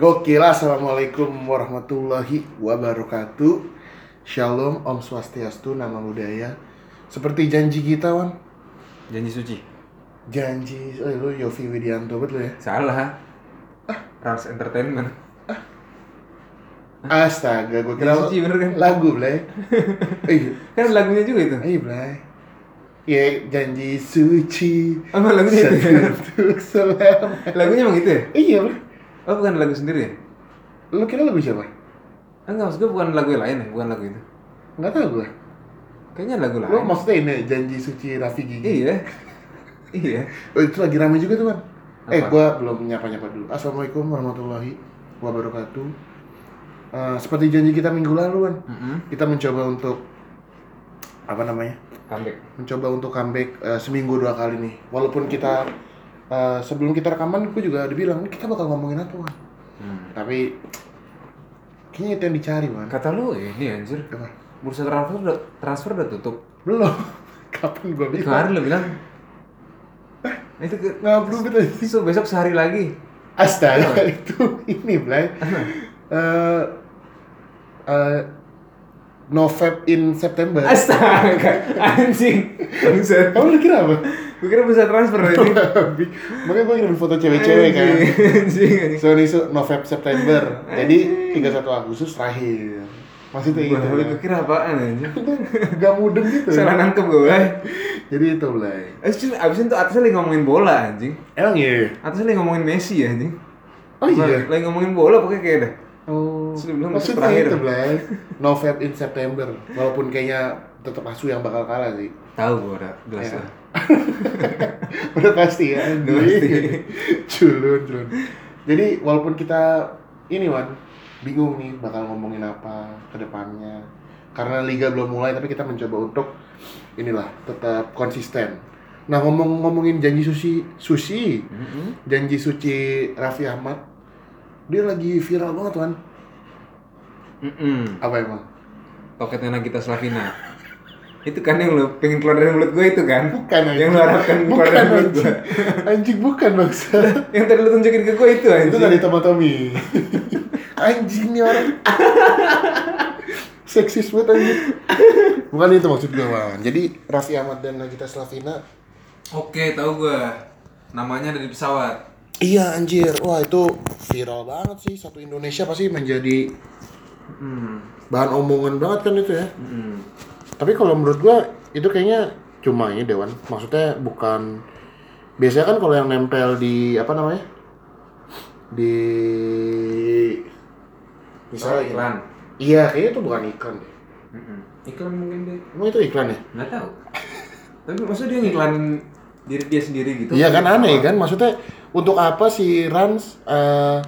Gokil, Assalamualaikum warahmatullahi wabarakatuh Shalom, Om Swastiastu, Nama Budaya Seperti janji kita, Wan Janji suci. Janji, oh lu Yofi Widianto, betul ya? Salah. Rans Entertainment. Astaga, gue kira Janji suci bener kan? lagu, Blay Eh, Kan lagunya juga itu. eh, Blay Ya, janji suci Apa lagunya itu? Untuk lagunya emang gitu ya? Iya, Blay Oh bukan lagu sendiri ya? Lu kira lagu siapa? Enggak, maksud gue bukan lagu yang lain ya? Bukan lagu itu. Nggak tahu gue Kayaknya lagu Lu lain. maksudnya ini, janji suci Raffi Gigi Iya. Iya. Oh itu lagi rame juga tuh kan? Eh gua belum nyapa-nyapa dulu. Assalamualaikum warahmatullahi wabarakatuh. Eh, seperti janji kita minggu lalu kan, Mm-mm. kita mencoba untuk apa namanya? Comeback. Mencoba untuk comeback eh, seminggu dua kali nih. Walaupun kita eh, sebelum kita rekaman, gue juga udah bilang "Ini kita bakal ngomongin apa kan? Hmm. Tapi kayaknya itu yang dicari man. Kata lu ini anjir. Apa? Bursa transfer udah, transfer udah tutup. Belum. Kapan gua bilang? Kemarin lu bilang. Nah, itu ke... Belum kita So, besok sehari lagi. Astaga itu ini Blay. Eh eh, November in September. Astaga, anjing. Bangsat. Kamu lu kira apa? Gue kira bisa transfer ini. Makanya gue kirim foto cewek-cewek kan. Anjing, anjing. So ini so, November September. Jadi 31 Agustus terakhir. Masih tuh gitu. Lu kira apaan anjing? Gak mudeng gitu. Salah nangkep gue. Jadi itu Blay. Abis itu, abis itu atasnya lagi ngomongin bola anjing. Emang iya? Atasnya lagi ngomongin Messi anjing. Oh iya? Lagi ngomongin bola pokoknya kayak dah. Oh. Terakhir. itu Blay. November in September. Walaupun kayaknya tetap asu yang bakal kalah sih. Tahu gue udah jelas Ya. lah. Udah pasti ya. Udah pasti. culun, culun. Jadi walaupun kita ini Wan bingung nih bakal ngomongin apa ke depannya. Karena liga belum mulai tapi kita mencoba untuk inilah tetap konsisten. Nah ngomong-ngomongin janji suci sushi, Mm-mm. janji suci Raffi Ahmad, dia lagi viral banget kan? Mm-mm. Apa emang? Toketnya Nagita Slavina. Itu kan yang lu pengen keluar dari mulut gue itu kan? Bukan Yang lu harapkan keluar bukan dari mulut gue. anjing. Anjing bukan bangsa. Yang tadi lu tunjukin ke gue itu Itu anjing. dari Tomotomi. anjing nih orang. Seksis banget anjing. Bukan itu maksud gue, Wan. Jadi Raffi Ahmad dan Nagita Slavina Oke, tahu gue. Namanya ada di pesawat. Iya anjir, wah itu viral banget sih satu Indonesia pasti menjadi Hmm. bahan omongan banget kan itu ya. Mm-mm. Tapi kalau menurut gua itu kayaknya cuma ini Dewan. Maksudnya bukan biasanya kan kalau yang nempel di apa namanya? Di misalnya Oh, iklan. Iya, kayaknya itu bukan iklan deh. Mm-mm. Iklan mungkin deh. Emang itu iklan ya? Nggak tahu. Tapi maksudnya dia ngiklanin diri dia sendiri gitu. Iya kan aneh kan? Maksudnya untuk apa si Rans eh,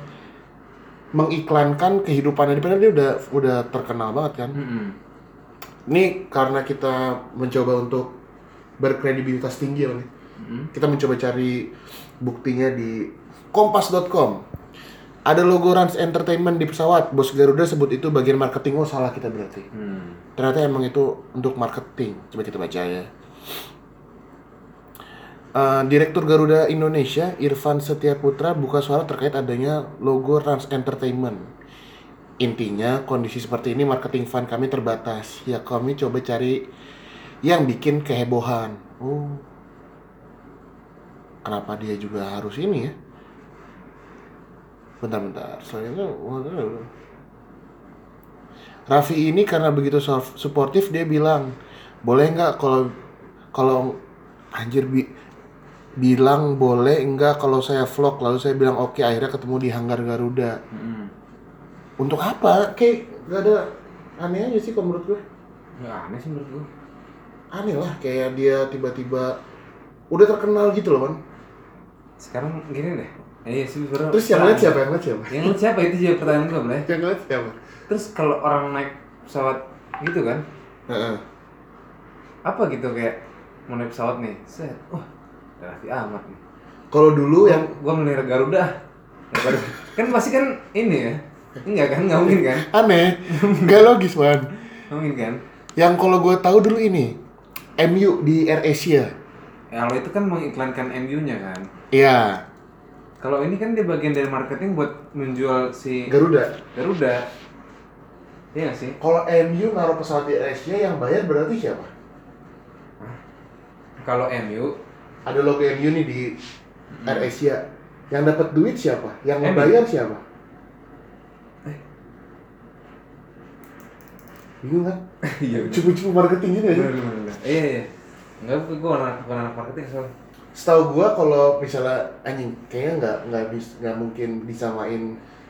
mengiklankan kehidupannya padahal dia udah udah terkenal banget kan? Mm-mm. Ini karena kita mencoba untuk berkredibilitas tinggi ya, nih. Mm-mm. Kita mencoba cari buktinya di kompas.com. Ada logo Rans Entertainment di pesawat. Bos Garuda sebut itu bagian marketing. Oh, salah kita berarti. Hmm. Ternyata emang itu untuk marketing. Coba kita baca ya. Eh, Direktur Garuda Indonesia Irfan Setiaputra buka suara terkait adanya logo Rans Entertainment. Intinya kondisi seperti ini marketing fund kami terbatas. Ya kami coba cari yang bikin kehebohan. Oh. Kenapa dia juga harus ini ya? Bentar-bentar. Soalnya Raffi ini karena begitu suportif dia bilang boleh nggak kalau kalau anjir bi bilang boleh enggak kalau saya vlog? Lalu saya bilang oke akhirnya ketemu di hanggar Garuda. Mm-mm. untuk apa? Kayak gak ada. Aneh aja sih kalau menurut gue. Nggak aneh sih menurut gue. aneh lah kayak dia tiba-tiba udah terkenal gitu loh man Sekarang gini deh. Eh, iya sih sebenarnya. terus yang lihat siapa? yang lihat siapa? Yang lihat siapa? Itu juga pertanyaan gue, Blay. yang lihat siapa? Terus kalau orang naik pesawat gitu kan, Heeh. apa gitu kayak mau naik pesawat nih, set, wah, Raffi Nih. kalau dulu yang Gua melihara Garuda. Kan pasti kan ini ya, enggak kan, nggak mungkin kan, aneh nggak logis man nggak mungkin kan. yang kalau gue tahu dulu ini MU di Air Asia Ya, kalau itu kan mengiklankan MU-nya kan. Iya. Kalau ini kan dia bagian dari marketing buat menjual si Garuda. Garuda. Iya sih? Kalau MU naruh pesawat di Asia yang bayar berarti siapa? Kalau MU, Ada logo MU nih di Air Asia. Yang dapat duit siapa? Yang membayar siapa? Bingung kan? iya. Cupu-cupu marketing gitu ya. Bener, bener, bener. Iya iya. Enggak, gue anak anak marketing soalnya. Setahu gua kalau misalnya anjing kayaknya nggak nggak bisa nggak mungkin disamain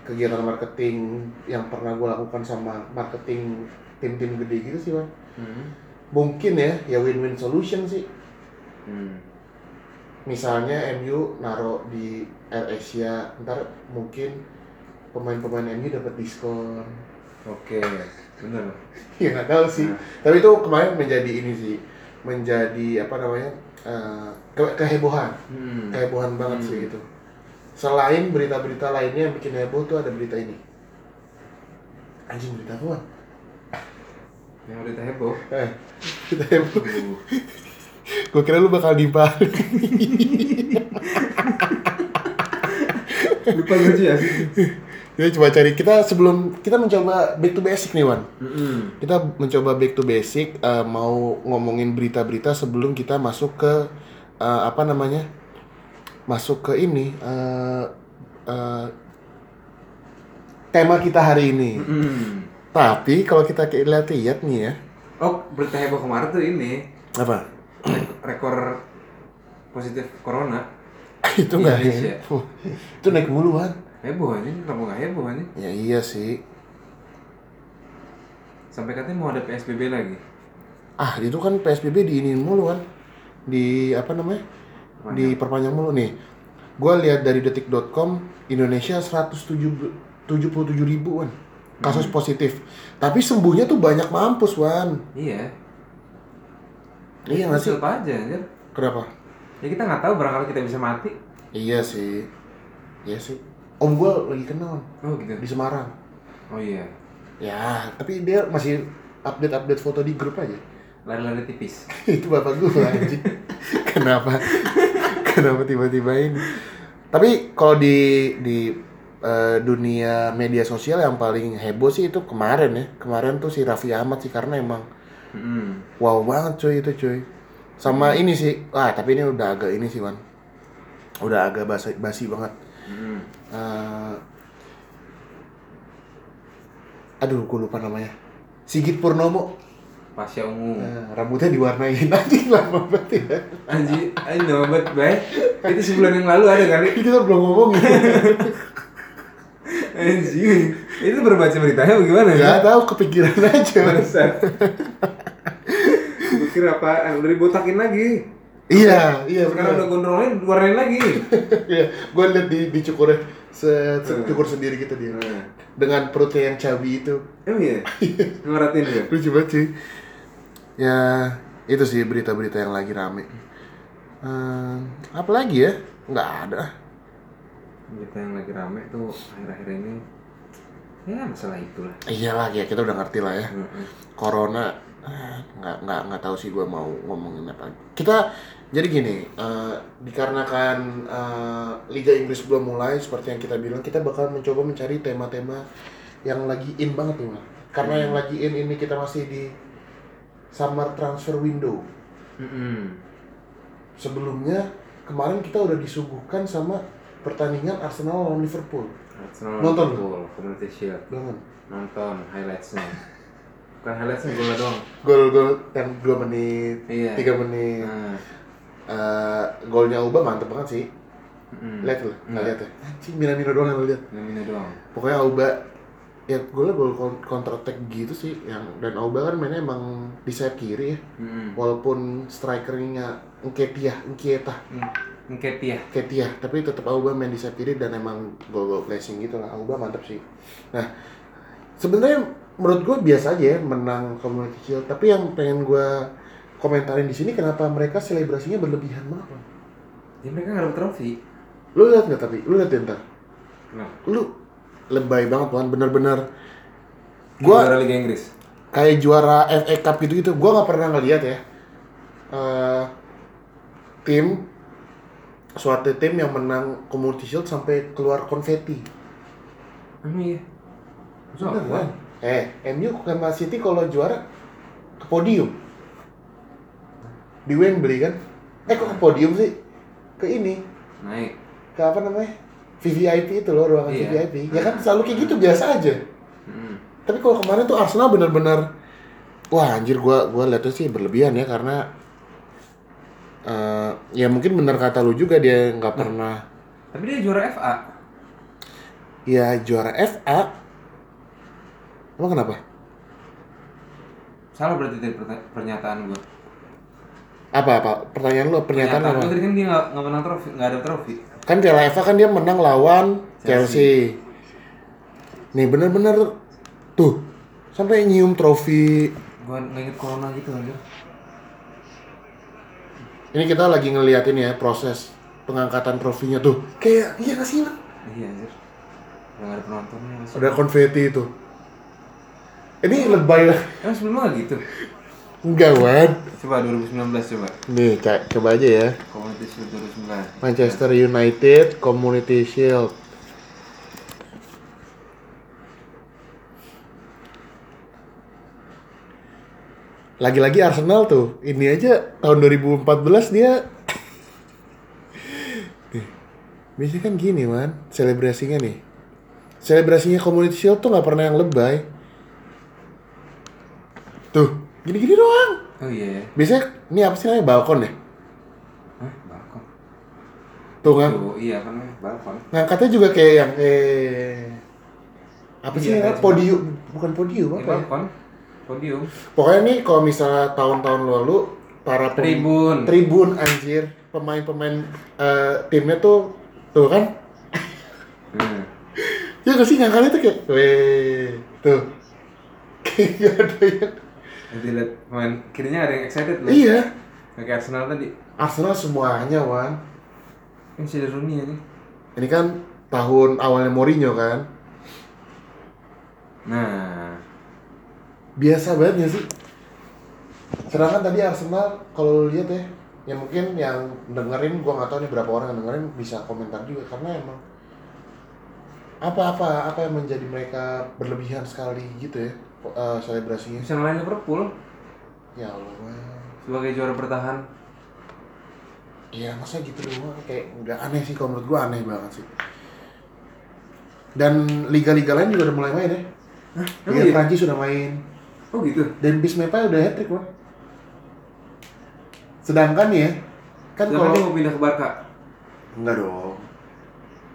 kegiatan marketing yang pernah gua lakukan sama marketing tim-tim gede gitu sih, Bang. Hmm. Mungkin ya, ya win-win solution sih. Hmm. Misalnya MU naruh di Air Asia, ntar mungkin pemain-pemain MU dapat diskon. Oke, bener. ya nggak tahu sih. Nah. Tapi itu kemarin menjadi ini sih, menjadi apa namanya eh, ke- kehebohan. Hmm. kehebohan banget Hmm. sih itu. Selain berita-berita lainnya yang bikin heboh tuh ada berita ini. Anjing berita apa? Yang berita heboh. Eh, berita heboh. Gue kira lu bakal dimpal. Lupa sih ya. Kita coba cari kita sebelum kita mencoba back to basic nih Wan. Hmm. Kita mencoba back to basic eh, mau ngomongin berita-berita sebelum kita masuk ke eh, apa namanya? Masuk ke ini eh, eh, tema kita hari ini. Hmm. Tapi kalau kita lihat-lihat nih ya, Oh, berita heboh kemarin tuh ini apa? Rekor positif corona. itu nggak Indonesia. heboh. itu naik muluan. Heboh aja, kenapa nggak heboh aja? Ya iya sih. Sampai katanya mau ada PSBB lagi. Ah itu kan PSBB diinin mulu kan, di apa namanya? Di perpanjang mulu nih. Gua lihat dari detik.com Indonesia 177 ribuan kasus positif. Tapi sembuhnya tuh banyak mampus wan. Iya. Iya nggak sih? Tetep aja, anjir. Kenapa? Ya kita nggak tahu barangkali kita bisa mati. Iya sih. Iya sih. Om gua lagi kenal Oh gitu. di Semarang. Oh iya. Ya, tapi dia masih update-update foto di grup aja. Lari-lari tipis. itu bapak gue anjing kenapa kenapa tiba-tiba ini tapi kalau di di eh, dunia media sosial yang paling heboh sih itu kemarin ya kemarin tuh si Raffi Ahmad sih karena emang Hmm. wow banget cuy itu cuy sama ini sih ah tapi ini udah agak ini sih Wan udah agak basi, basi banget Hmm. Eh, aduh gue lupa namanya Sigit Purnomo Pasya ungu. Nah, rambutnya diwarnain anjing lama banget ya Anji, anji nama banget, baik. Itu sebulan yang lalu ada kali. Ini kita belum ngomongin. Anji, itu baru baca beritanya bagaimana? Gak tahu kepikiran aja. Gue kira apaan? Udah dibotakin lagi. iya, iya Sekarang udah benar. gondrongin, warnain lagi. Iya, gue liat di dicukurnya se, se cukur sendiri gitu dia. Nah. Dengan perutnya yang cabi itu. Emang iya? Ngeratin dia? Lucu banget sih. Ya, itu sih berita-berita yang lagi rame. Eh, apa lagi ya? Nggak ada. Berita yang lagi rame tuh akhir-akhir ini ya masalah itulah. Iyalah ya kita udah ngerti lah ya. Heeh. Corona eh, nggak nggak nggak tahu sih gue mau ngomongin apa. Kita jadi gini, eh, dikarenakan eh, Liga Inggris belum mulai seperti yang kita bilang, kita bakal mencoba mencari tema-tema yang lagi in banget nih. Karena yang lagi in ini kita masih di summer transfer window. Mm-mm. Sebelumnya kemarin kita udah disuguhkan sama pertandingan Arsenal lawan Liverpool. Arsenal Nonton Liverpool, Community Shield. Banget. Nonton highlightsnya. Bukan highlightsnya gol doang. Gol-gol yang 2 menit, Iya. 3 menit. Nah. Eh, golnya Auba mantep banget sih. Mm-mm. Lihat tuh, nggak lihat ya? Anjing, Mina-Mina doang yang lu lihat. Namanya doang. Pokoknya Auba ya golnya gol counter attack gitu sih yang dan Auba kan mainnya emang di sayap kiri ya Mm-mm. walaupun strikernya Nketiah Nkieta Nketiah. Nketiah tapi tetap Auba main di sayap kiri dan emang gol-gol placing gitu lah Auba mantep sih nah sebenarnya menurut gue biasa aja ya menang Community Shield tapi yang pengen gue komentarin di sini kenapa mereka selebrasinya berlebihan banget Bang? Ya mereka nggak dapet trofi. lu lihat nggak tapi lu lihat ya ntar Kenapa? lu lebay banget kan bener-bener Juara gua Liga Inggris. kayak juara FA Cup gitu gitu gua nggak pernah ngeliat ya eh, tim suatu tim yang menang Community Shield sampai keluar konfeti. Masa Bener apa? kan? Eh, MU sama City kalau juara ke podium. Di Wembley kan? Eh kok ke podium sih? Ke ini, Naik. ke apa namanya? VVIP itu loh, ruangan Iya. VVIP. Ya kan selalu kayak gitu biasa aja. Mm. Tapi kalau kemarin tuh Arsenal benar-benar wah anjir gua gua lihatnya sih berlebihan ya karena eh, ya mungkin benar kata lu juga dia nggak pernah Tapi dia juara FA. ya juara FA. Emang kenapa? Salah berarti dari pernyataan gua. Apa apa? Pertanyaan lu pernyataan apa? gua tadi kan dia nggak nggak menang trofi, nggak ada trofi. Kan Piala FA kan dia menang lawan Chelsea. Nih bener-bener tuh sampai nyium trofi. Gua nggak inget corona gitu anjir. Ini kita lagi ngeliatin ya proses pengangkatan trofinya tuh. Kayak iya gak sih? Iya anjir. Udah nggak ada penontonnya. Ada konfeti itu. Ini lebay lah. Emang sebelumnya nggak gitu? Enggak, Wan. Coba 2019 coba. Nih, Kak, coba aja ya. Community Shield 2009. Manchester United Community Shield. Lagi-lagi Arsenal tuh. Ini aja tahun 2014 dia Nih, Biasanya kan gini, man. Selebrasinya nih. Selebrasinya Community Shield tuh nggak pernah yang lebay. Tuh, gini-gini doang. Oh iya ya. Biasanya, ini apa sih namanya? Balkon ya? Hah? Balkon. Tuh kan, Tuh, iya kan balkon. ngangkatnya juga kayak yang eh apa sih Iya, namanya? kayak podium bukan podium Ini apa ya? balkon. Podium. pokoknya nih kalau misalnya tahun-tahun lalu para pem- Tribun. tribun anjir pemain-pemain eh, timnya tuh tuh kan Hmm. ya gak sih ngangkatnya tuh kayak weh tuh kayak gak ada yang Nanti lihat pemain kirinya ada yang excited loh. iya Kayak Arsenal tadi. Arsenal semuanya wan Kan si Rooney aja. ini kan tahun awalnya Mourinho kan Nah, biasa banget gak sih? Sedangkan tadi Arsenal kalau lu lihat ya, ya mungkin yang dengerin gua nggak tahu nih berapa orang yang dengerin bisa komentar juga karena emang apa-apa apa yang menjadi mereka berlebihan sekali gitu ya eh, selebrasinya. bisa ngalahin Liverpool Ya Allah, sebagai juara bertahan. Iya masa gitu doang kayak nggak aneh sih kalau menurut gua aneh banget sih. Dan liga-liga lain juga udah mulai main ya. emang Liga iya? Prancis udah main. Oh gitu. Dan Bismeta udah hat trick, Bang. Sedangkan ya, kan kalau dia mau pindah ke Barca. enggak dong.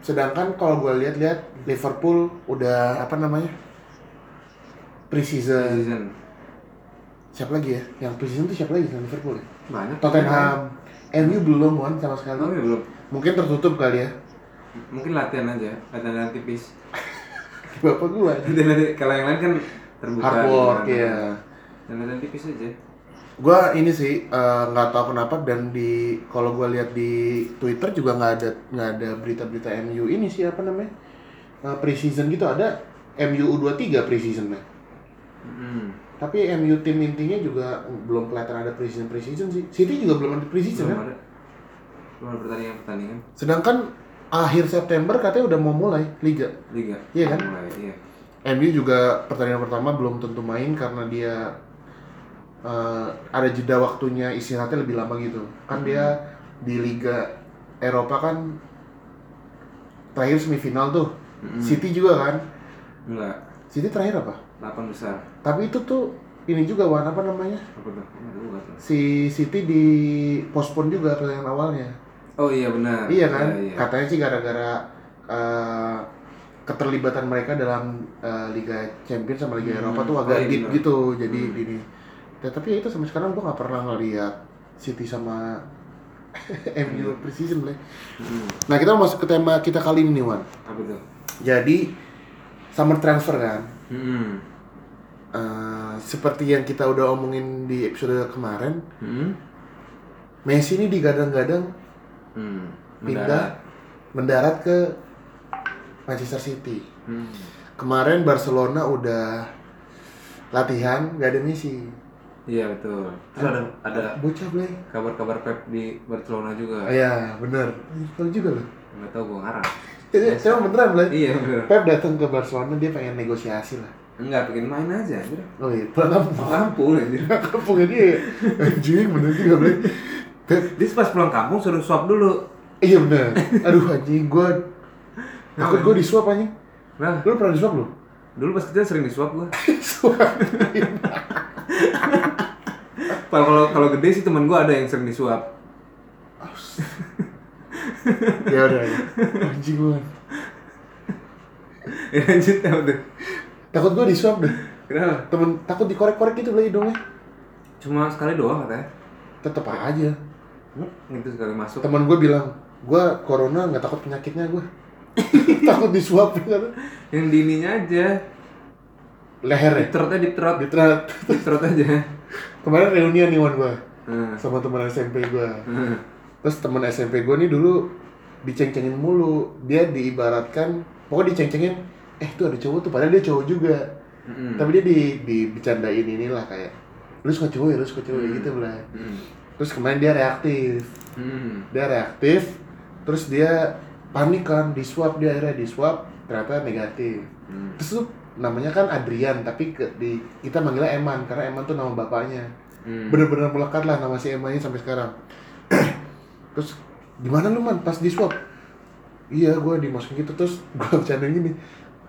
Sedangkan kalau gue lihat-lihat Liverpool udah apa namanya? Preseason. Season. Siapa lagi ya? Yang preseason tuh siapa lagi selain Liverpool ya? Banyak. Tottenham. MU belum kan sama sekali. Oh, iya, belum. Mungkin tertutup kali ya. Mungkin latihan aja, latihan tipis. Bapak gua. Kalau yang lain kan terbuka. Hard gitu work kan. ya. Dan latihan tipis aja. Gua ini sih eh, nggak tahu kenapa dan di kalau gua lihat di Twitter juga nggak ada nggak ada berita-berita MU ini sih apa namanya Eh, preseason gitu ada MU U23 preseasonnya. Hmm. Tapi MU tim intinya juga belum kelihatan ada preseason preseason sih. City juga belum ada preseason Belum kan. ada. Belum ada pertandingan pertandingan Sedangkan akhir September katanya udah mau mulai liga. liga. Iya kan? Mulai, iya. MU juga pertandingan pertama belum tentu main karena dia eh, ada jeda waktunya istirahatnya lebih lama gitu. Kan dia di Liga Eropa kan terakhir semifinal tuh. Mm-mm. City juga kan. Enggak. City terakhir apa? 8 besar. Tapi itu tuh ini juga Wan apa namanya? Apa tuh? Si City di postpone juga pertandingan awalnya. Oh iya benar. Iya kan? Iya, iya. Katanya sih gara-gara eh, keterlibatan mereka dalam eh, Liga Champions sama Liga Hmm. Eropa tuh Oh, agak iya deep benar. gitu. Jadi Hmm. ini. Ya, tapi ya itu sampai sekarang gua nggak pernah ngeliat City sama MU precision lah. Mm. Nah kita masuk ke tema kita kali ini Wan. Apa tuh? Jadi summer transfer kan. Hmm. Eh, seperti yang kita udah omongin di episode kemarin, Hmm. Messi ini digadang-gadang Hmm. pindah mendarat ke Manchester City. Hmm. Kemarin Barcelona udah latihan nggak ada Messi. Iya betul. Terus ada ada Bocah Blay. kabar-kabar Pep di Barcelona juga. Oh, Iya, bener. Tahu juga loh. Nggak tahu gue ngarang. Iya, Cuma beneran Blay. Iya bener. Pep datang ke Barcelona dia pengen negosiasi lah. Enggak bikin main aja. anjir. Oh iya, pulang kampung. Kampung anjir. Kampungnya dia. Anjing bener juga. Pep, Dia pas pulang kampung suruh swab dulu. iya bener. Aduh anjing gua takut gua disuap anjing. Nah, Lu pernah disuap lu? dulu pas kecil sering disuap gue. Kalau kalau kalau gede sih temen gue ada yang sering disuap. Ya udah ya. Anjing gua. Ya lanjut ya udah. Takut gua disuap deh. Kenapa? Temen takut dikorek-korek gitu Blay hidungnya. Cuma sekali doang katanya. Tetep aja. Itu sekali masuk. Teman gue bilang, gua corona nggak takut penyakitnya gua. takut disuap kata. Yang di ininya aja. Leher ya. Deep throat-nya deep throat. Di terat. Deep throat aja. Kemarin reunian nih Wan gua Hmm. sama teman SMP gua. Hmm. Terus teman SMP gue nih dulu diceng-cengin mulu. Dia diibaratkan, pokoknya diceng-cengin, eh tuh ada cowok tuh, padahal dia cowok juga. Hmm. Tapi dia di, dibicarain inilah kayak, lu suka cowok ya, lu suka cowok ya gitu lah. Hmm. Terus kemarin dia reaktif, Hmm. dia reaktif, terus dia panik kan, di swab dia akhirnya di swab ternyata negatif. Hmm. Terus tuh namanya kan Adrian, tapi ke, di, kita manggilnya Eman karena Eman tuh nama bapaknya Hmm. bener-bener melekat lah nama si Emma ini sampai sekarang terus gimana lu man? Pas di swab. Iya gue dimasukin gitu. Terus gue bercanda gini.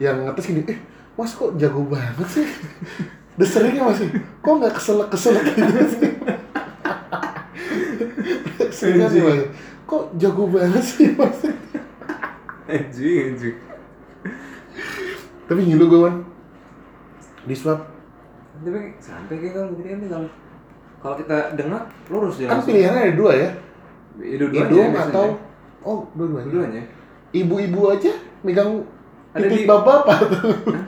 Yang ngetes gini eh mas kok jago banget sih? Udah seringnya masih kok nggak keselak keselak gitu sih? Sih mas. Kok jago banget sih mas? Anjing, anjing. tapi ngilu gue man. Di swab. Tapi santai kayak kalau begini nih kalau kalau kita dengar lurus ya kan pilihannya ada dua ya Hidung biasanya. atau oh dua-duanya dua-duanya. ibu-ibu aja megang Ada titik di- bapak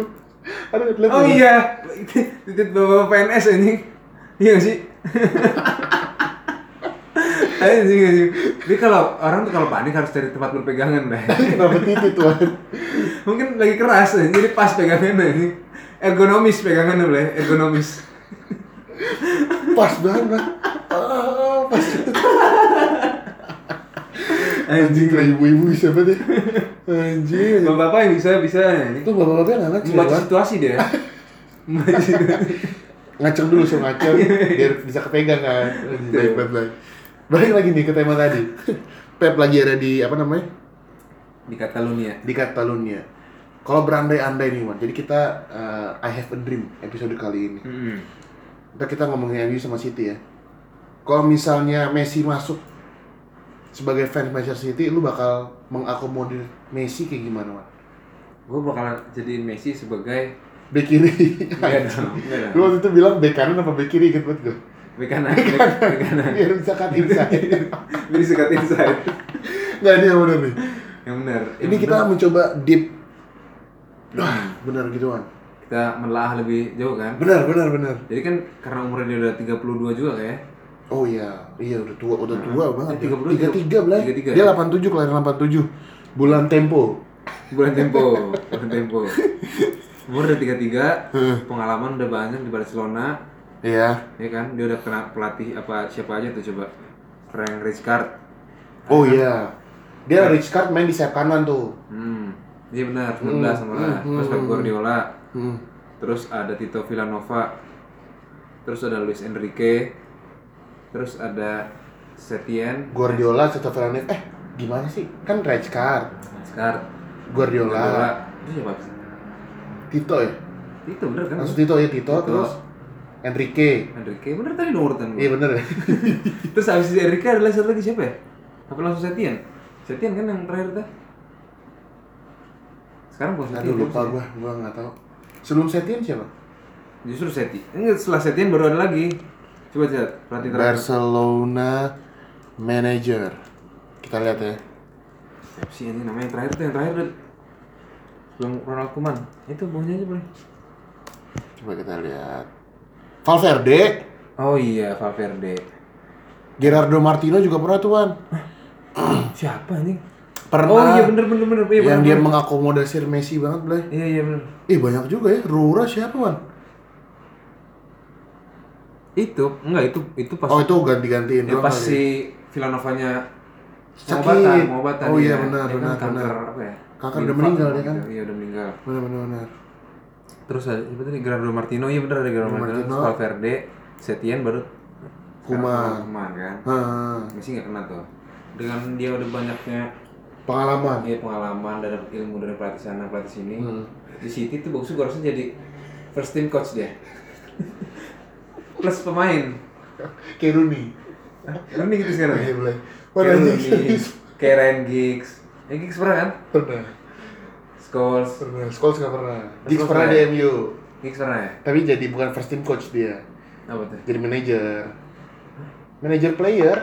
ada lihat Oh iya, titik bapak PNS ini. Iya sih? Anjing anjing. Jadi kalau orang tuh kalau panik harus cari tempat berpegangan dah. kenapa titik tuan Mungkin lagi keras ya, jadi pas pegangannya ini. Ergonomis pegangannya boleh, ergonomis. pas banget Bang. ah, pas anjing lah ibu-ibu banget ya anjing. Bapak-bapak yang bisa bisa. Itu bapak-bapak nggak ngaceng Membaca situasi dia. Membaca ngaceng dulu suruh ngaceng biar bisa kepegang kan. Baik baik baik. Balik lagi nih ke tema tadi. Pep lagi ada di apa namanya? Di Catalonia. di Catalunya kalau berandai-andai nih Wan jadi kita eh, I have a dream episode kali ini. Hmm. Ntar kita ngomongin MU sama City ya. Kalau misalnya Messi masuk sebagai fans Manchester City, lu bakal mengakomodir Messi kayak gimana, Wan? Gue bakalan jadiin Messi sebagai Bek kiri. Enggak dong, lu waktu itu bilang bek kanan apa bek kiri banget gue. Bek kanan, bek kanan. Biar bisa cut inside. Jadi sekat inside. Nggak ini yang bener nih. Yang benar. Ini kita mencoba deep. Wah, bener gitu, Wan. kita menelaah lebih jauh kan. Bener, bener, bener. Jadi kan karena umurnya dia udah 32 juga kayak. Oh iya, iya udah tua, udah tua banget. Eh, 32, Tiga tiga belas. 33 Dia ya? 87 kelahiran 87. Bulan Tempo. Bulan tempo, bulan tempo. Umur udah 33, Heeh. pengalaman udah banyak di Barcelona, Iya. ya kan? Dia udah kena pelatih apa siapa aja tuh coba. Frank Rijkaard. Oh iya. Dia Rich Card main di sayap kanan tuh. Hmm. Iya benar, 19 Hmm, sama lah. hmm, Terus Pep hmm. Guardiola, Hmm. terus ada Tito Villanova, terus ada Luis Enrique, terus ada Setien, Guardiola, Villanova. Eh, gimana sih? Kan Rich Card. Rijkaard, Guardiola, Itu siapa? Tito ya. Tito bener kan? Langsung Tito ya Tito, Tito. terus Enrique. Enrique bener tadi dong urutan. Iya bener ya. Terus habis Enrique adalah satu lagi siapa ya? Apa langsung Setien? Setien kan yang terakhir tuh. Sekarang bukan Setien. Aduh lupa gua, gua nggak tahu. Sebelum Setien siapa? Justru Setien. Enggak, setelah Setien baru ada lagi. Coba lihat pelatih terakhir. Barcelona manager. Kita lihat ya. Siapa sih ini namanya yang terakhir tuh yang terakhir tuh. Sebelum Ronald Koeman. Itu bawahnya aja boleh. Coba kita lihat. Valverde, Oh iya, Valverde. Gerardo Martino juga pernah tuan. Siapa anjing? Pernah. Oh iya bener bener bener. Iya, yang bener, dia bener. mengakomodasi Messi banget, Blay. Iya iya bener. Ih banyak juga ya. Rura siapa, Wan? Itu enggak itu itu pas Oh itu ganti-gantiin ya, pas kali. si Villanovanya Sakit. pengobatan, pengobatan Oh iya, ya. benar, Dia benar, kan kanker benar. apa ya? Kanker udah meninggal gitu. dia kan? Iya udah meninggal. Benar benar benar. Terus ada siapa tadi Gerardo Martino, iya benar ada Gerardo Martino, Martino. Valverde, Setien baru Kuman. Kuman kan. Ah, Messi nggak kena tuh. Dengan dia udah banyaknya pengalaman. ya, pengalaman dan ilmu dari pelatih sana pelatih sini. Hmm. Di City tuh bagus gue harusnya jadi first team coach dia. Plus pemain. Kayak Rooney. Ini gitu sekarang. Iya ya? boleh. Kayak Rooney, kayak Ryan Giggs. Ryan Giggs pernah kan? Pernah. Scholes. Pernah. Scholes nggak pernah. Giggs pernah di ya? MU. Giggs pernah ya? Tapi jadi bukan first team coach dia. Apa tuh? Jadi manajer. Manajer player.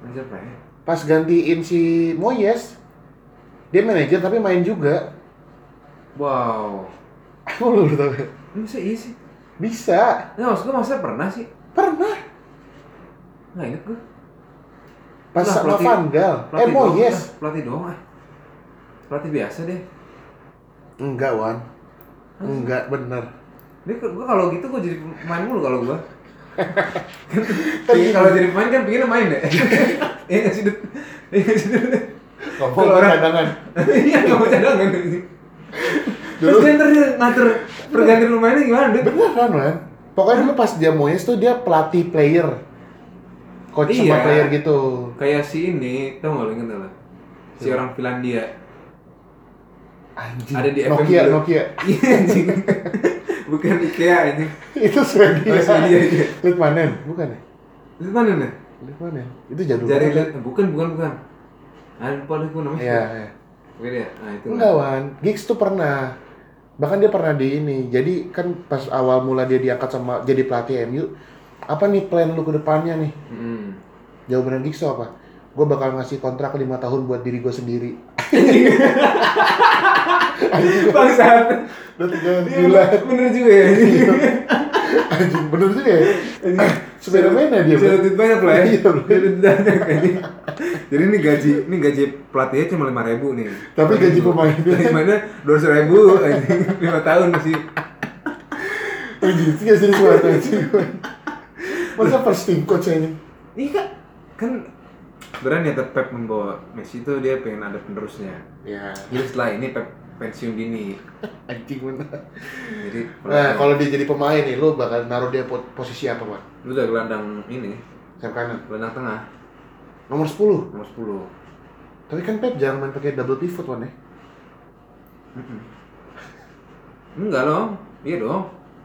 Manajer apa ya? Pas gantiin si Moyes. Dia manajer tapi main juga. Wow. Aku lu tahu ya? Ini bisa iya sih. Bisa. Nggak maksud gue masa pernah sih? Pernah. Nggak inget gue. Pas Lah, sama pelatih- Van Gaal. Eh Pelatih doang, Moyes. ah. Pelatih doang ah. Pelatih biasa deh. Enggak, Wan. Enggak, bener. Dia gue kalau gitu gue jadi pemain mulu kalau gue. Kan kalau jadi pemain kan pengennya main deh. Iya nggak sih Dut? Iya nggak sih Dut? Ngomong orang- cadangan. Iya nggak mau cadangan. Terus dia ngatur pergantian pemainnya gimana Dut? Beneran, Wan. Pokoknya dulu pas dia Moyes tuh dia pelatih player. Coach sama Iya. player gitu. Kayak si ini, tau nggak lo inget lo? Si orang Finlandia. Anjing. Ada di FM Nokia, dulu. Nokia. Iya anjing. Bukan Ikea anjing. Itu Swedia. Oh, Swedia, iya. Litmanen, bukan ya? Itu mana nih? Litmanen. Itu jadul Jadi banget. bukan bukan bukan. Ah, lupa deh gue namanya. Iya, iya. Oke deh. Nah, itu. Enggak, Wan. Giggs tuh pernah. Bahkan dia pernah di ini. Jadi kan pas awal mula dia diangkat sama jadi pelatih MU, apa nih plan lu ke depannya nih? Hmm. Jawaban Giggs tuh apa? Gue bakal ngasih kontrak 5 tahun buat diri gue sendiri. Bangsat. Udah Iya, gila. bener juga ya. Anjing, bener juga ya? Sepeda mana dia, Bro? duit banyak lah ya. Iya, duit banyak. Jadi ini gaji, ini gaji pelatihnya cuma lima ribu nih. Tapi gaji pemainnya- Gimana? Dua ratus ribu, lima tahun masih. Anjing, gak serius banget anjing. Masa first team coach ini? Iya kan sebenarnya niat Pep membawa Messi itu dia pengen ada penerusnya. Ya, Jadi setelah ini Pep pensiun dini. anjing bener. Jadi Nah, kalau dia jadi pemain nih, lu bakal naruh dia po- posisi apa, Pak? lu udah gelandang ini, Sayap kanan. gelandang tengah, Nomor 10. nomor 10 Tapi kan Pep jarang main pakai double pivot, Wan ya? Enggak dong, iya dong.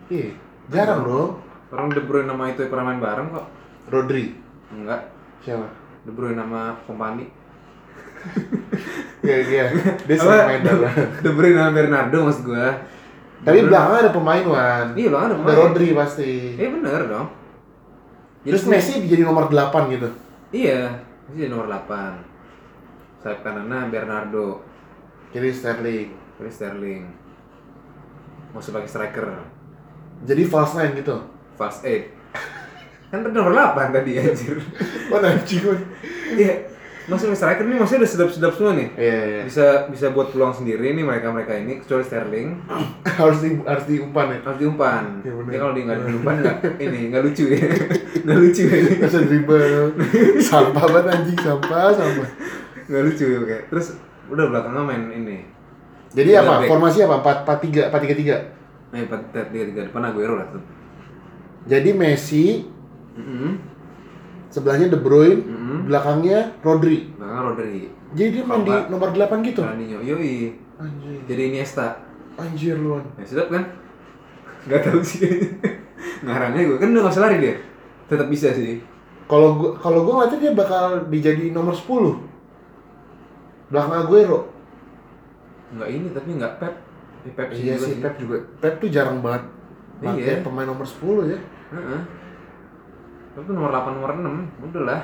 Iya, jarang dong. Orang De Bruyne nama itu pernah main bareng kok. Rodri. Enggak, Siapa? De Bruyne nama Kompani. Iya, iya. Dia sering main bareng. De Bruyne nama Bernardo maksud gua. Tapi belakangnya ada pemain, Wan. Iya belakang ada Ada pemain. Rodri pasti. Iya bener dong. Terus Messi jadi nomor 8 gitu. Iya, Messi jadi nomor 8. Sayap kanannya Bernardo, Jadi Sterling. Chris Sterling. Mau sebagai striker, Jadi false nine gitu. fast eight. Kan tadi nomor 8 tadi anjir. Wah, anjing. Iya. Maksudnya striker ini maksudnya udah sedap-sedap semua nih. Iya, iya. Bisa bisa buat peluang sendiri nih mereka-mereka ini kecuali Sterling harus di harus diumpan ya. harus diumpan. Iya, bener. Ya kalau dia nggak diumpan nggak ini nggak lucu ya. Nggak lucu ya. ini. Bisa dribble. sampah banget anjing, sampah, sampah. Nggak lucu ya kayak. Terus udah belakangnya main ini. Jadi Tiga apa? back. Formasi apa? 4 4 3 4 3 3. Nah, empat tiga tiga depan Aguero lah tuh. Jadi Messi, Mm-hmm. Sebelahnya De Bruyne, Mm-hmm. belakangnya Rodri. Belakangnya Rodri. Jadi dia main di nomor 8 gitu. Fernandinho. Yoi. Anjir. Jadi Iniesta. Anjir luan. Ya sedap kan? Gak tahu sih. Ngarangnya gue kan udah usah lari dia. Tetap bisa sih. Kalau gua kalau gua ngeliatnya dia bakal dijadi nomor 10. Belakang Aguero. Nggak ini tapi nggak Pep. Eh, Pep sih Iya juga sih Pep juga. Pep tuh jarang banget Iya. pemain nomor 10 ya. Heeh. Pep tuh nomor 8 nomor 6. Udah lah.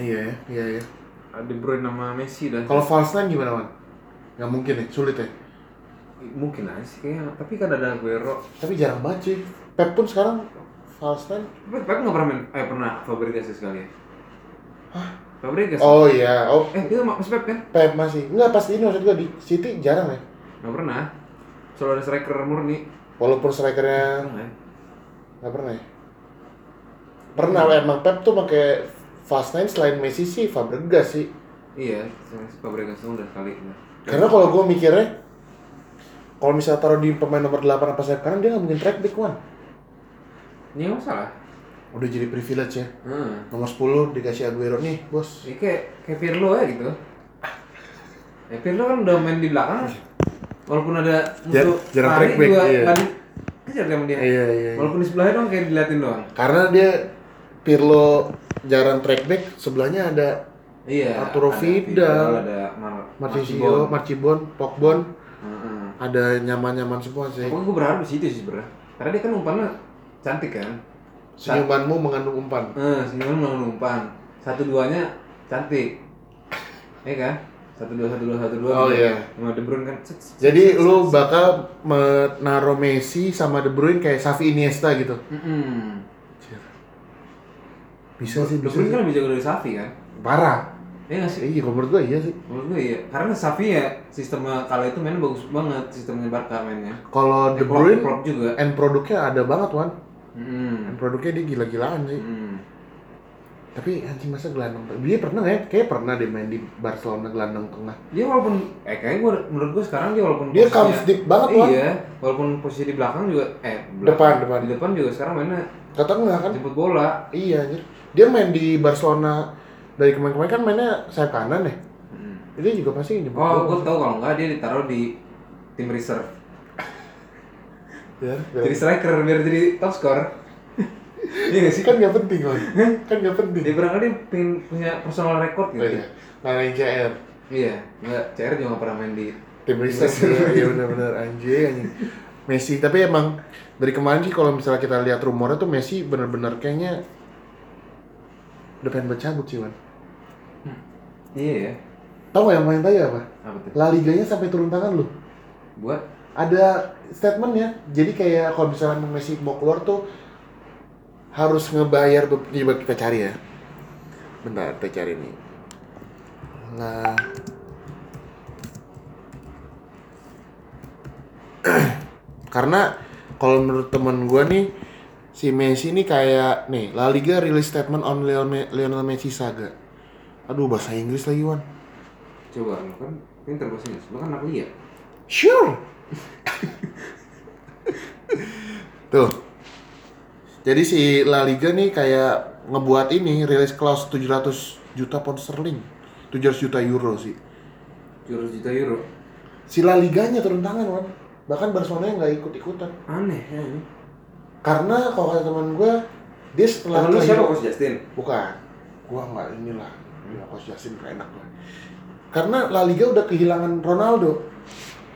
Iya ya, iya ya. De Bruyne nama Messi dah. Kalau false nine gimana, Man? Nggak mungkin ya, sulit ya. Mungkin aja sih kayaknya. Tapi kan ada Aguero. Tapi jarang banget sih. Pep pun sekarang false nine. Pep, Pep nggak pernah main. Eh pernah Fabregas ya sekali ya. Fabregas. Oh iya, oh Eh itu masih Pep kan? Pep masih. Enggak pasti ini maksud gua di City jarang ya. Nggak pernah. Selalu ada striker murni. Walaupun strikernya Pernah ya? pernah ya. Pernah lah emang Pep tuh pakai fast nine selain Messi sih Fabregas sih. Iya, Fabregas tuh udah kali. Karena kalau gue mikirnya kalau misalnya taruh di pemain nomor 8 apa sayap kanan dia nggak mungkin track back one. Ini nggak masalah. Udah jadi privilege ya. Hmm. Nomor 10 dikasih Aguero nih, bos. Ini kayak kayak Pirlo ya gitu. Ya Pirlo kan udah main di belakang. Walaupun ada Jar- musuh jarang track back, juga iya. di- kejar sama dia. Iya, iya, iya. Walaupun di sebelahnya doang kayak diliatin doang. Karena dia Pirlo jarang track back, sebelahnya ada Iya. Arturo ada Vidal, ada Mar Marcisio, Marcibon, Pokbon, Heeh. ada nyaman-nyaman semua sih. Pokoknya gue berharap di situ sih sebenarnya. Karena dia kan umpannya cantik kan. Senyumanmu mengandung umpan. Eh, senyuman mengandung umpan. Satu duanya cantik. Iya kan? Satu dua satu dua satu dua. Oh, gitu. iya. Sama De Bruyne kan. Jadi lu bakal menaruh Messi sama De Bruyne kayak Xavi Iniesta gitu. set. Mm-mm. Bisa sih, bisa sih. kan lebih jago dari Safi kan? Parah. Iya nggak sih? Iya, kalau menurut gua iya sih. Menurut gue iya. Karena Safi ya sistemnya kala itu mainnya bagus banget sistemnya Barca mainnya. Kalau Klopp- Bruyne juga. end produknya ada banget, Wan. Mm. End produknya dia gila-gilaan sih. Mm. Tapi anjing masa gelandang. Dia pernah ya? Kayaknya pernah deh main di Barcelona gelandang tengah. Dia walaupun eh kayaknya gue menurut gue sekarang dia walaupun Dia comes deep banget, Wan. Iya, walaupun posisi di belakang juga eh Depan, depan. Di depan juga sekarang mainnya Ke tengah kan? jemput bola. Iya, anjir. Dia main di Barcelona dari kemarin-kemarin kan mainnya sayap kanan ya. Mm. Dia juga pasti jemput Oh, gue tahu kalau enggak dia ditaruh di tim reserve. Ya, Jadi striker biar jadi top score. Iya gak sih? kan nggak penting, Wan. Kan nggak penting. Dia barangkali pengen punya personal record gitu. Oh, iya. Ngalahin CR. Iya, enggak CR juga nggak pernah main di tim research ya, iya benar-benar anjing anjing Messi tapi emang dari kemarin sih kalau misalnya kita lihat rumornya tuh Messi benar-benar kayaknya udah pengen bercabut sih Wan. Iya ya. tau gak yang main tadi apa? Apa tuh? La Liganya sampai turun tangan loh. Buat? Ada statementnya. Jadi kayak kalau misalnya Messi mau keluar tuh harus ngebayar be- coba kita cari ya. Bentar kita cari nih. Lah. Karena kalau menurut temen gua nih si Messi ini kayak nih La Liga rilis statement on Lionel Me- Lionel Messi saga aduh bahasa Inggris lagi Wan coba lu kan pinter bahasa Inggris. Lu kan anak liat. Sure. Tuh. Jadi si La Liga nih kayak ngebuat ini rilis clause 700 juta pound sterling. 700 juta euro sih. 700 juta euro. Si La Liganya turun tangan, Wan. Bahkan Barcelona nggak ikut-ikutan. Aneh ya ini. Karena kalau kata teman gue, dia setelah Temen lu siapa Coach Justin? Bukan. Gua nggak inilah. Ya, Coach Justin nggak enak lah. Karena La Liga udah kehilangan Ronaldo.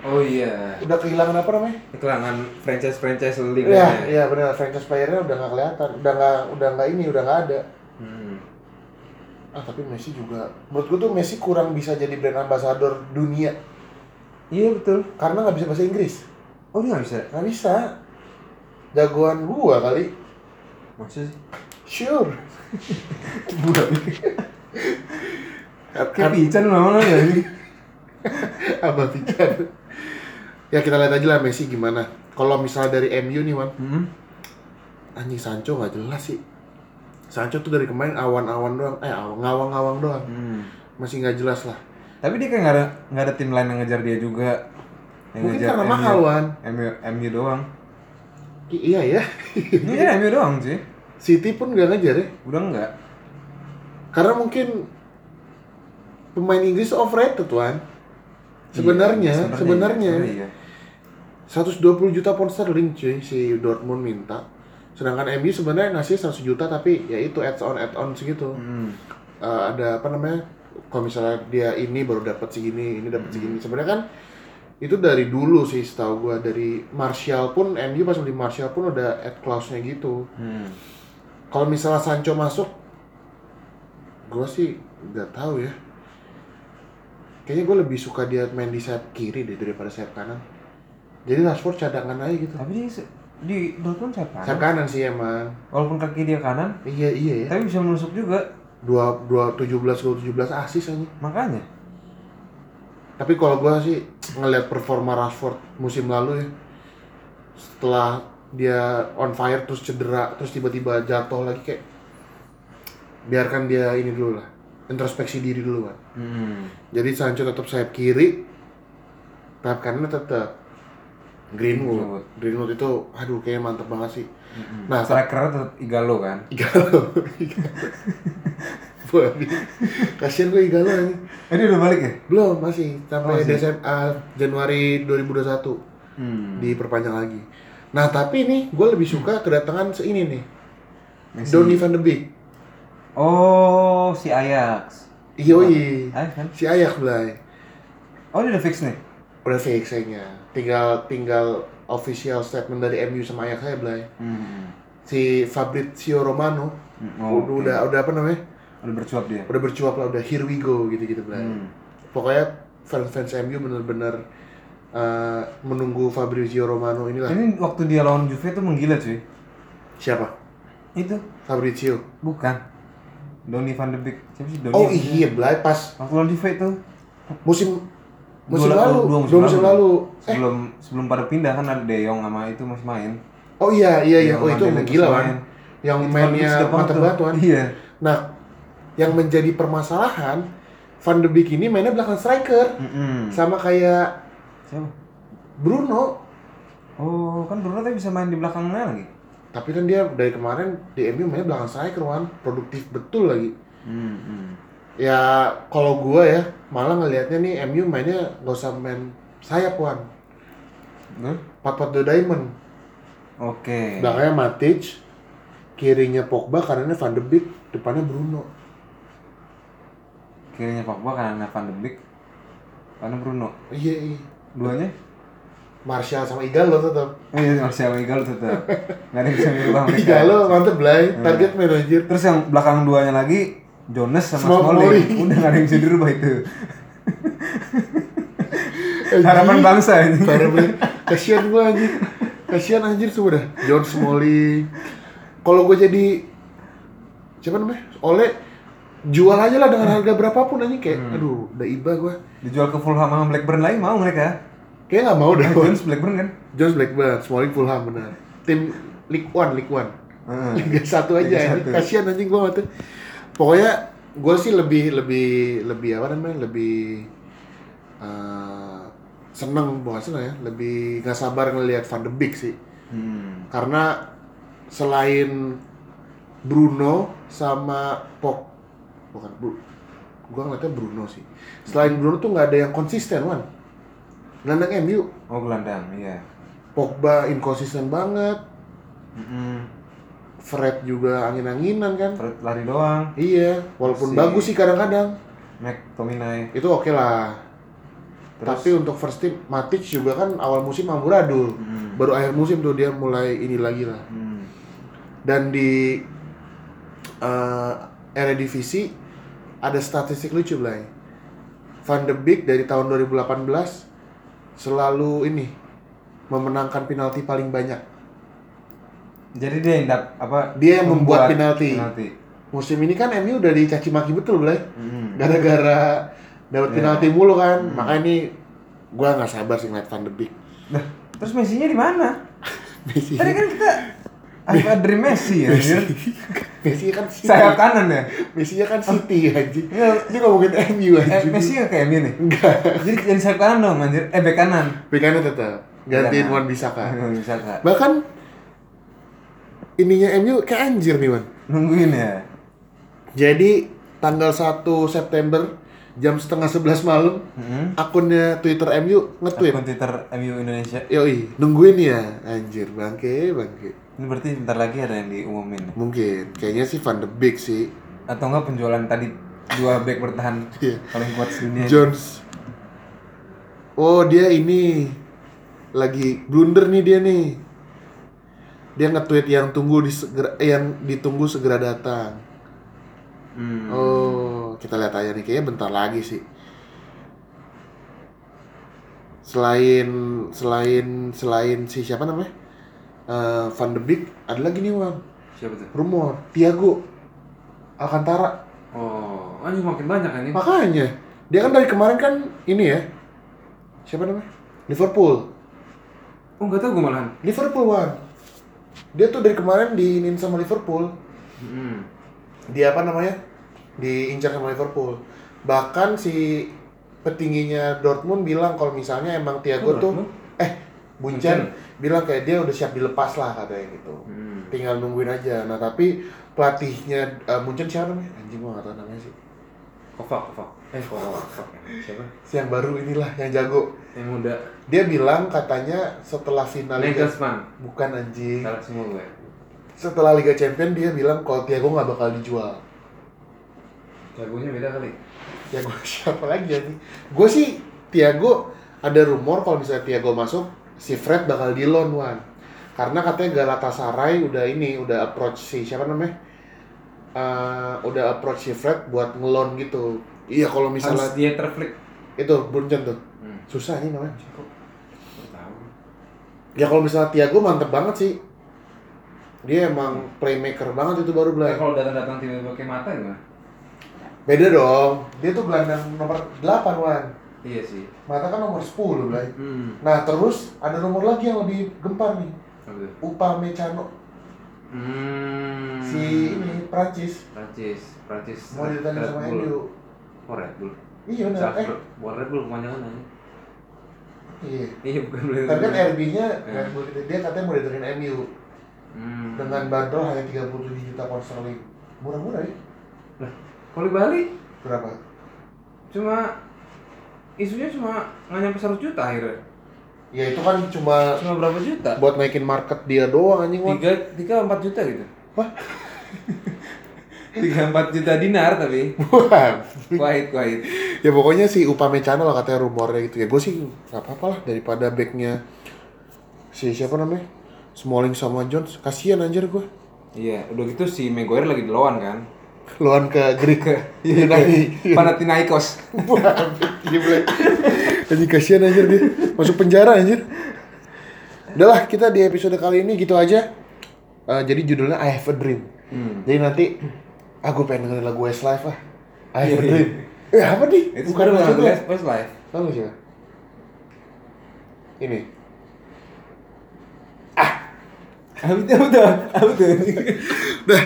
Oh iya. Udah kehilangan apa namanya? Kehilangan franchise-franchise liga. Iya, iya benar. Franchise playernya udah nggak kelihatan, udah nggak udah nggak ini, udah nggak ada. Hmm. Ah tapi Messi juga, menurut gua tuh Messi kurang bisa jadi brand ambassador dunia Iya betul. karena nggak bisa bahasa Inggris. Oh dia nggak bisa. Nggak bisa. Jagoan gua kali. Maksudnya sih? Sure. Budak. Kayak pican lama ya ini. Abah pikir. ya kita lihat aja lah Messi gimana. Kalau misalnya dari MU nih, Wan, Hmm. anjing Sancho nggak jelas sih. Sancho tuh dari kemarin awan-awan doang, eh awan- ngawang-ngawang doang. Hmm. Masih nggak jelas lah. Tapi dia kayak nggak ada nggak ada tim lain yang ngejar dia juga. Yang Mungkin ngejar karena MU. mahal, Wan. MU, MU doang. Iya ya. Ini kan MU doang sih. City pun nggak ngejar ya. Udah enggak. Karena mungkin pemain Inggris overrated, Wan. Sebenarnya, Iya, sebenarnya iya. 120 juta pound sterling cuy si Dortmund minta. Sedangkan MU sebenarnya ngasih 100 juta tapi ya itu add on add on segitu. Hmm. Eh, ada apa namanya? Kalau misalnya dia ini baru dapat segini, ini dapat segini. Sebenarnya kan itu dari dulu sih setahu gua dari Martial pun MU pas beli Martial pun udah add clause-nya gitu. Hmm. Kalau misalnya Sancho masuk, gue sih nggak tahu ya. Kayaknya gue lebih suka dia main di sayap kiri deh daripada sayap kanan. Jadi Rashford cadangan aja gitu. Tapi dia di Dortmund siapa? Sayap kanan sih emang. Walaupun kaki dia kanan, Iya iya ya. tapi bisa menusuk juga. Dua dua tujuh belas gol tujuh belas asis aja. Makanya. Tapi kalau gue sih ngelihat performa Rashford musim lalu ya, setelah dia on fire terus cedera terus tiba-tiba jatuh lagi kayak biarkan dia ini dulu lah introspeksi diri dulu kan Hmm. jadi Sancho tetap sayap kiri sayap kanan tetap Greenwood Greenwood. Greenwood itu aduh kayaknya mantep banget sih Hmm. Nah, striker tetap Igalo kan. Igalo Waduh, kasihan gue Igalo ini Eh dia udah balik ya? belum masih sampai Masih? Desember ah, Januari 2021 Hmm. diperpanjang lagi nah tapi nih gue lebih suka kedatangan seini nih Messi. Donny van de Beek Oh, si Ajax. Yoi Ajax kan? si Ayak Blay Oh, dia udah fix nih. udah fix kayaknya tinggal tinggal official statement dari MU sama Ajax saya Blay Hmm. si Fabrizio Romano Oh, udah, oke. udah udah apa namanya Udah bercuap dia. udah bercuap lah udah here we go gitu gitu Blay Hmm. pokoknya fans fans MU bener-bener eh, menunggu Fabrizio Romano inilah Ini waktu dia lawan Juve tuh menggila cuy. siapa Itu Fabrizio bukan. Donny van de Beek. Siapa sih Donny? oh iya Blay pas Waktu lawan Juve itu. musim musim Dua- lalu dua dua musim, lalu, eh Sebelum sebelum pada pindah kan ada De Jong sama itu masih main. oh iya iya iya oh itu Dele gila masih kan yang Itu mainnya tuh. banget kan Iya. nah yang menjadi permasalahan Van de Beek ini mainnya belakang striker Mm-mm. sama kayak Siapa? Bruno Oh, kan Bruno tadi bisa main di belakangnya lagi. tapi kan dia dari kemarin di MU mainnya belakang striker kan produktif betul lagi Hmm, hmm. ya kalau gua ya malah ngelihatnya nih MU mainnya gak usah main sayap wan Terus? 4-4-2 diamond Oke. belakangnya Matic kirinya Pogba kanannya Van de Beek depannya Bruno Kirinya Pogba karena Van de Beek. Karena Bruno. iya iya Duanya? Martial sama Igalo tetap Oh iya, Martial sama Igalo tetap. Nggak ada yang bisa mirip mereka. Igalo mantep Blay target manajer Terus yang belakang duanya lagi Jonas sama Smalling. Smalling. Udah nggak ada yang bisa dirubah itu. Harapan bangsa ini. Banget. Kasihan gua anjir. Kasihan anjir semua dah. John Smalling. Kalau gua jadi siapa namanya? Oleh jual aja lah dengan harga berapapun anjing kayak aduh udah iba gua. Dijual ke Fulham sama Blackburn lagi mau mereka. Kayak nggak mau dah. gua. Jones Blackburn kan? Jones Blackburn, Smalling Fulham benar. Tim League One, League One. Heeh. Liga satu aja Liga satu. Kasihan anjing gua mati. Pokoknya gua sih lebih lebih lebih apa namanya? Lebih eh, seneng seneng ya, lebih nggak sabar ngelihat Van de Beek sih. Hmm. karena selain Bruno sama Pog bukan Bru gua ngeliatnya Bruno sih selain Bruno tuh nggak ada yang konsisten wan gelandang MU Oh gelandang, iya. Pogba inkonsisten banget Mm-mm. Fred juga angin-anginan kan Fred lari doang. iya walaupun Si- bagus sih kadang-kadang McTominay. itu oke lah Terus- tapi untuk first team Matic juga kan awal musim amburadul Mm. baru akhir musim tuh dia mulai ini lagi lah Hmm. dan di uh, Eredivisie ada statistik lucu lah Van de Beek dari tahun 2018 selalu ini memenangkan penalti paling banyak Jadi dia yang dap, apa? Dia yang membuat penalti. penalti. musim ini kan MU udah dicaci maki betul Blay Mm. gara-gara dapat Ya. penalti mulu kan makanya ini gua nggak sabar sih ngeliat Van de Beek Nah, terus Messi-nya di mana? Messi Tadi kan kita Alfa Dream Messi ya, anjir. Messi kan City Sayap kanan ya. Messi kan City anjing Iya. ini ngomongin MU Eh, anjing Messi nggak kayak MU nih. enggak Jadi jadi sayap kanan dong, anjir. Eh, bek kanan. Bekannya tetap gantiin Kanan. Wan Bisaka Bisa kak. bahkan ininya MU kayak anjir nih Wan Nungguin ya. jadi tanggal 1 September jam setengah 11 malam Mm-hmm. akunnya Twitter MU nge-tweet Akun Twitter MU Indonesia. yoi nungguin ya anjir bangke bangke Ini berarti bentar lagi ada yang diumumin. ya? mungkin kayaknya sih Van de Beek sih Atau enggak penjualan tadi dua back bertahan Iya. paling kuat sedunia. Jones oh dia ini lagi blunder nih dia nih dia nge-tweet yang tunggu di segera, eh, yang ditunggu segera datang Hmm. Oh, kita lihat aja nih kayaknya bentar lagi sih. Selain selain selain si siapa namanya? Eh, Van de Beek, ada lagi nih Wan. Siapa tuh? Rumor Thiago Alcantara. Oh, anjing makin banyak kan ini. Makanya dia kan dari kemarin kan ini ya. Siapa namanya? Liverpool. Oh, enggak tahu gue malahan. Liverpool Wan. Dia tuh dari kemarin diinin sama Liverpool. Hmm. dia apa namanya diincar sama Liverpool bahkan si petingginya Dortmund bilang kalau misalnya emang Thiago Oh, tuh Dortmund? eh Buncen bilang kayak dia udah siap dilepas lah katanya gitu Hmm. tinggal nungguin aja nah tapi pelatihnya uh, Munchen siapa namanya anjing gua gak tau namanya sih Kovac, Kovac. Eh, Kovac. Siapa? si yang baru inilah yang jago Yang muda. dia bilang katanya setelah final Liga Nagelsmann. bukan anjing Salah semua gue. setelah Liga Champion dia bilang kalau Thiago nggak bakal dijual Jagonya beda kali. gue siapa lagi ya nih gue sih Thiago ada rumor kalau misalnya Thiago masuk si Fred bakal di loan Wan. Karena katanya Galatasaray udah ini udah approach si siapa namanya? Eh, udah approach si Fred buat ngelon gitu. Iya kalau misalnya Harus dia terflick. itu Bunchen tuh. Hmm. susah nih namanya. Tahu. ya kalau misalnya Thiago mantep banget sih. Dia emang playmaker banget itu baru Eh, Blay kalau datang-datang tiba-tiba pakai mata gimana? beda dong. Dia tuh gelandang nomor 8 Wan Iya sih. mata kan nomor 10 Blay Hmm. Nah terus ada nomor lagi yang lebih gempar nih tuh? Upamecano Hmm. si ini Prancis Prancis, Prancis. mau ditanya Red sama Bull. MU Oh Red Bull. iya benar eh Salzburg. Bukan Red Bull kepanjangan aja. iya Iya bukan Red tapi kan. RB-nya Eh. Red Bull dia katanya mau diterin MU Hmm. dengan bandrol hanya 37 juta pound sterling murah-murah ya Lah, kalau di Bali berapa cuma isunya cuma nggak nyampe 100 juta akhirnya. ya itu kan cuma Cuma berapa juta? buat naikin market dia doang anjing. Tiga, tiga empat juta gitu. Wah. Tiga empat juta dinar tapi. Wah. Kuait, kuait. ya pokoknya si Upamecano lah katanya rumornya gitu ya gue sih nggak apa-apa lah daripada backnya si siapa namanya Smalling sama Jones kasihan anjir gue Iya, udah gitu si Maguire lagi di lawan kan. Lawan ke Greek Iya, Yunani Panathinaikos. Wah, gila. Anjing kasihan anjir dia. Masuk penjara anjir. Udah lah, kita di episode kali ini gitu aja. Eh, jadi judulnya I Have a Dream. Hmm. Jadi nanti aku pengen dengerin lagu Westlife lah. I Have a Iya, Dream. Eh, apa nih? Itu Bukan lagu. Westlife. Tahu siapa? Ini. Tuh? Apa tuh? Apa tuh? Udah,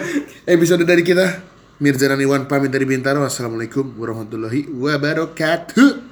episode dari kita. Mirza Naniwan pamit dari Bintaro. Wassalamualaikum warahmatullahi wabarakatuh.